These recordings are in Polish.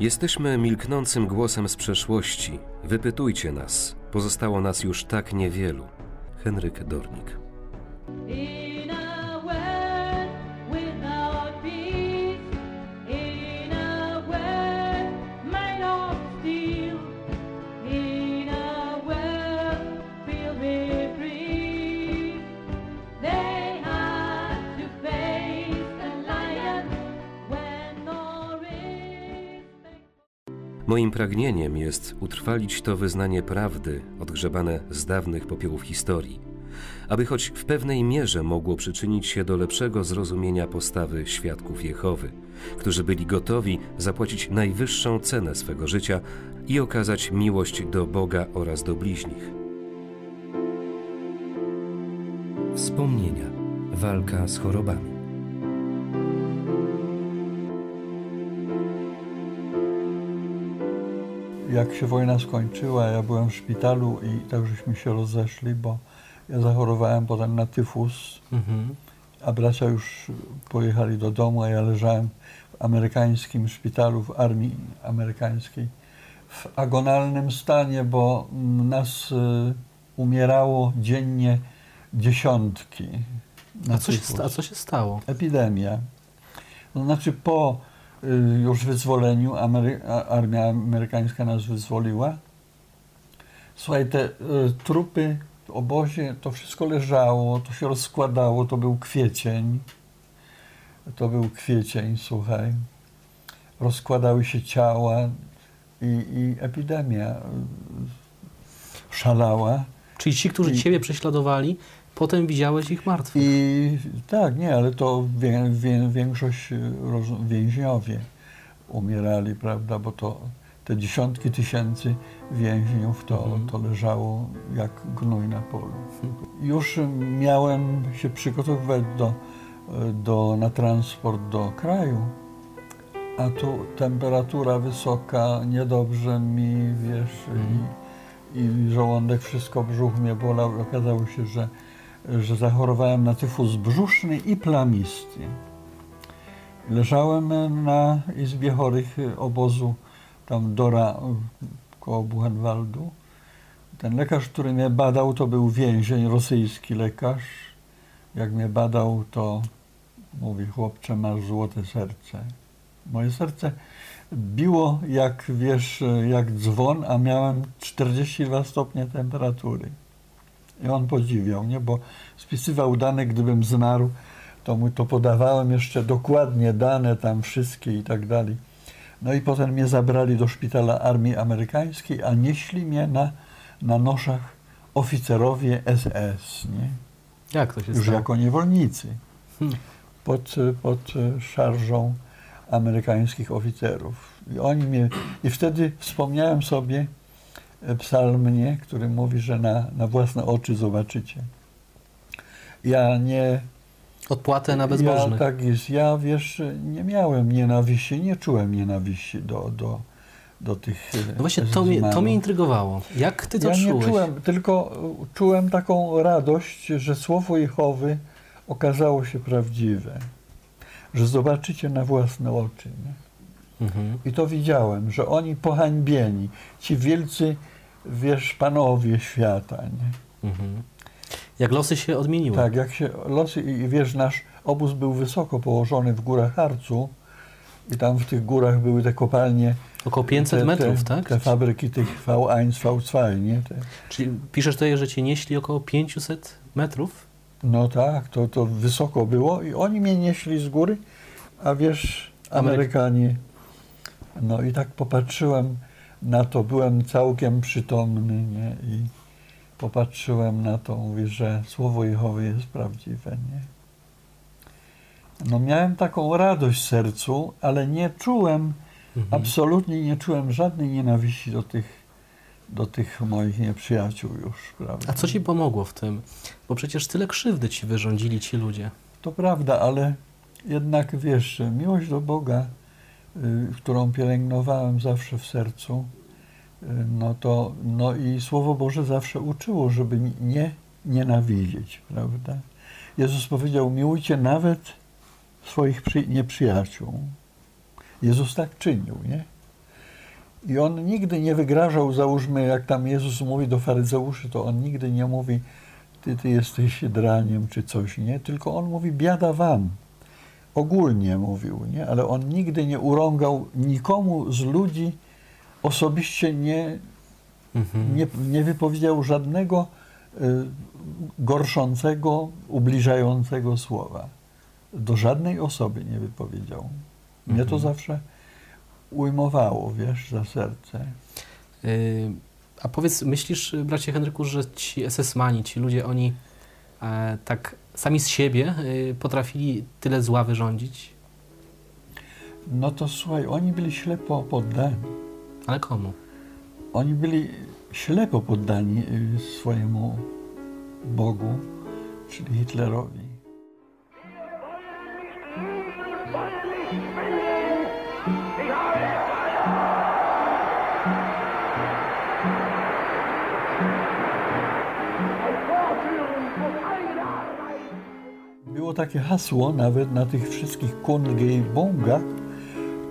Jesteśmy milknącym głosem z przeszłości. Wypytujcie nas. Pozostało nas już tak niewielu. Henryk Dornik. Moim pragnieniem jest utrwalić to wyznanie prawdy, odgrzebane z dawnych popiołów historii, aby choć w pewnej mierze mogło przyczynić się do lepszego zrozumienia postawy świadków Jehowy, którzy byli gotowi zapłacić najwyższą cenę swego życia i okazać miłość do Boga oraz do bliźnich. Wspomnienia. Walka z chorobami. Jak się wojna skończyła, ja byłem w szpitalu i tak żeśmy się rozeszli, bo ja zachorowałem potem na tyfus, a bracia już pojechali do domu, a ja leżałem w amerykańskim szpitalu, w armii amerykańskiej, w agonalnym stanie, bo nas y, umierało dziennie dziesiątki. A co, się, a co się stało? epidemia. To znaczy po już wyzwoleniu Amery armia amerykańska nas wyzwoliła. Słuchaj, te y, trupy w obozie, to wszystko leżało, to się rozkładało, to był kwiecień. To był kwiecień, słuchaj. Rozkładały się ciała i, i epidemia y, szalała. Czyli ci, którzy I- ciebie prześladowali, potem widziałeś ich martwych. I tak, nie, ale to wie, wie, większość y, roz, więźniowie umierali, prawda, bo to te dziesiątki tysięcy więźniów to, Mhm. to leżało jak gnój na polu. Już miałem się przygotowywać do, do, na transport do kraju, a tu temperatura wysoka, niedobrze mi, wiesz, i, i żołądek, wszystko, brzuch mnie bolał. Okazało się, że, że zachorowałem na tyfus brzuszny i plamisty. Leżałem na izbie chorych obozu tam Dora koło Buchenwaldu. Ten lekarz, który mnie badał, to był więzień, rosyjski lekarz. Jak mnie badał, to mówi, chłopcze, masz złote serce. Moje serce biło jak, wiesz, jak dzwon, a miałem 42 stopnie temperatury. I on podziwiał, nie? Bo spisywał dane, gdybym zmarł, to mu to podawałem jeszcze dokładnie dane tam wszystkie i tak dalej. No i potem mnie zabrali do szpitala armii amerykańskiej, a nieśli mnie na, na noszach oficerowie SS, nie? Jak to się Już stało? jako niewolnicy. Hmm. Pod, pod szarżą amerykańskich oficerów. I oni mnie, i wtedy wspomniałem sobie psalmnie, który mówi, że na, na własne oczy zobaczycie. Ja nie, Odpłatę na ja, bezbożnych. tak jest. Ja wiesz, nie miałem nienawiści, nie czułem nienawiści do, do, do tych. No właśnie, to mnie, to mnie intrygowało. Jak ty to ja czułeś? nie czułem, tylko y, czułem taką radość, że słowo Jehowy okazało się prawdziwe. Że zobaczycie na własne oczy. Nie? Mhm. I to widziałem, że oni pohańbieni, ci wielcy, wiesz, panowie świata. Nie? Mhm. Jak losy się odmieniły. Tak, jak się losy, i wiesz, nasz obóz był wysoko położony w górach Harcu i tam w tych górach były te kopalnie. Około 500 te, metrów, te, tak? Te fabryki tych V1, V2, nie? Te, Czyli piszesz tutaj, że cię nieśli około 500 metrów? no tak, to, to wysoko było i oni mnie nieśli z góry, a wiesz, Ameryk- Amerykanie. No i tak popatrzyłem na to, byłem całkiem przytomny, nie? I popatrzyłem na to, mówię, że słowo Jehowy jest prawdziwe, nie? No miałem taką radość w sercu, ale nie czułem, Mhm. absolutnie nie czułem żadnej nienawiści do tych, do tych moich nieprzyjaciół już, prawda? A co ci pomogło w tym? Bo przecież tyle krzywdy ci wyrządzili ci ludzie. To prawda, ale jednak wiesz, miłość do Boga, którą pielęgnowałem zawsze w sercu, y, no to no i Słowo Boże zawsze uczyło, żeby nie nienawidzieć, prawda? Jezus powiedział, miłujcie nawet swoich przy, nieprzyjaciół. Jezus tak czynił, nie? I on nigdy nie wygrażał, załóżmy, jak tam Jezus mówi do faryzeuszy, to on nigdy nie mówi, ty, ty jesteś draniem czy coś, nie? Tylko on mówi, biada wam. Ogólnie mówił, nie? Ale on nigdy nie urągał nikomu z ludzi, osobiście nie, Mhm. nie, nie wypowiedział żadnego y, gorszącego, ubliżającego słowa. Do żadnej osoby nie wypowiedział. Mnie to Mhm. zawsze ujmowało, wiesz, za serce. Y, A powiedz, myślisz, bracie Henryku, że ci SS-mani, ci ludzie, oni tak sami z siebie y, potrafili tyle zła wyrządzić? No to słuchaj, oni byli ślepo poddani. Ale komu? Oni byli ślepo poddani y, swojemu Bogu, czyli Hitlerowi. Było takie hasło nawet na tych wszystkich Kundgebungach,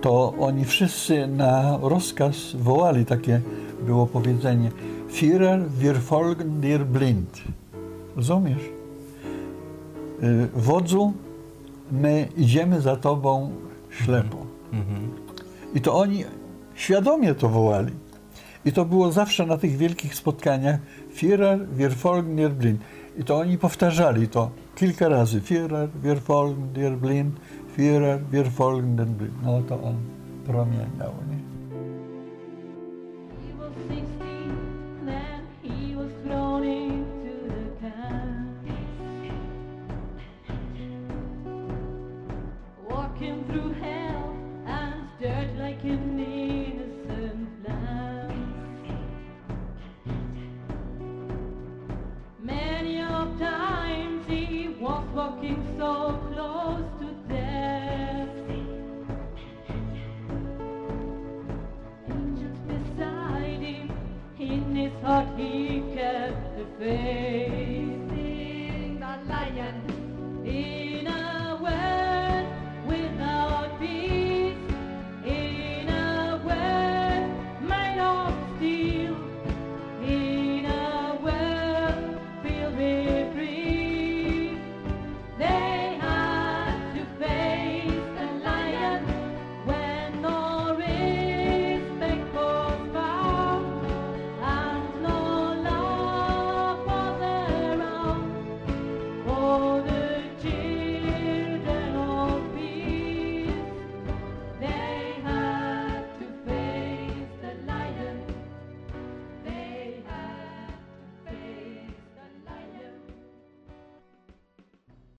to oni wszyscy na rozkaz wołali takie było powiedzenie Führer, wir folgen dir blind. Rozumiesz? Y, Wodzu, my idziemy za tobą ślepo. Mhm. I to oni świadomie to wołali. I to było zawsze na tych wielkich spotkaniach Führer, wir folgen dir blind. I to oni powtarzali to kilka razy. Führer, wir folgen dir blind. Führer, wir folgen dir blind. No to on promieniał, nie? He was 16, then he was thrown into the camp. Walking through hell and dirt like innocent was walking so close to death. Angels beside him, in his heart he kept the faith. He the lion. He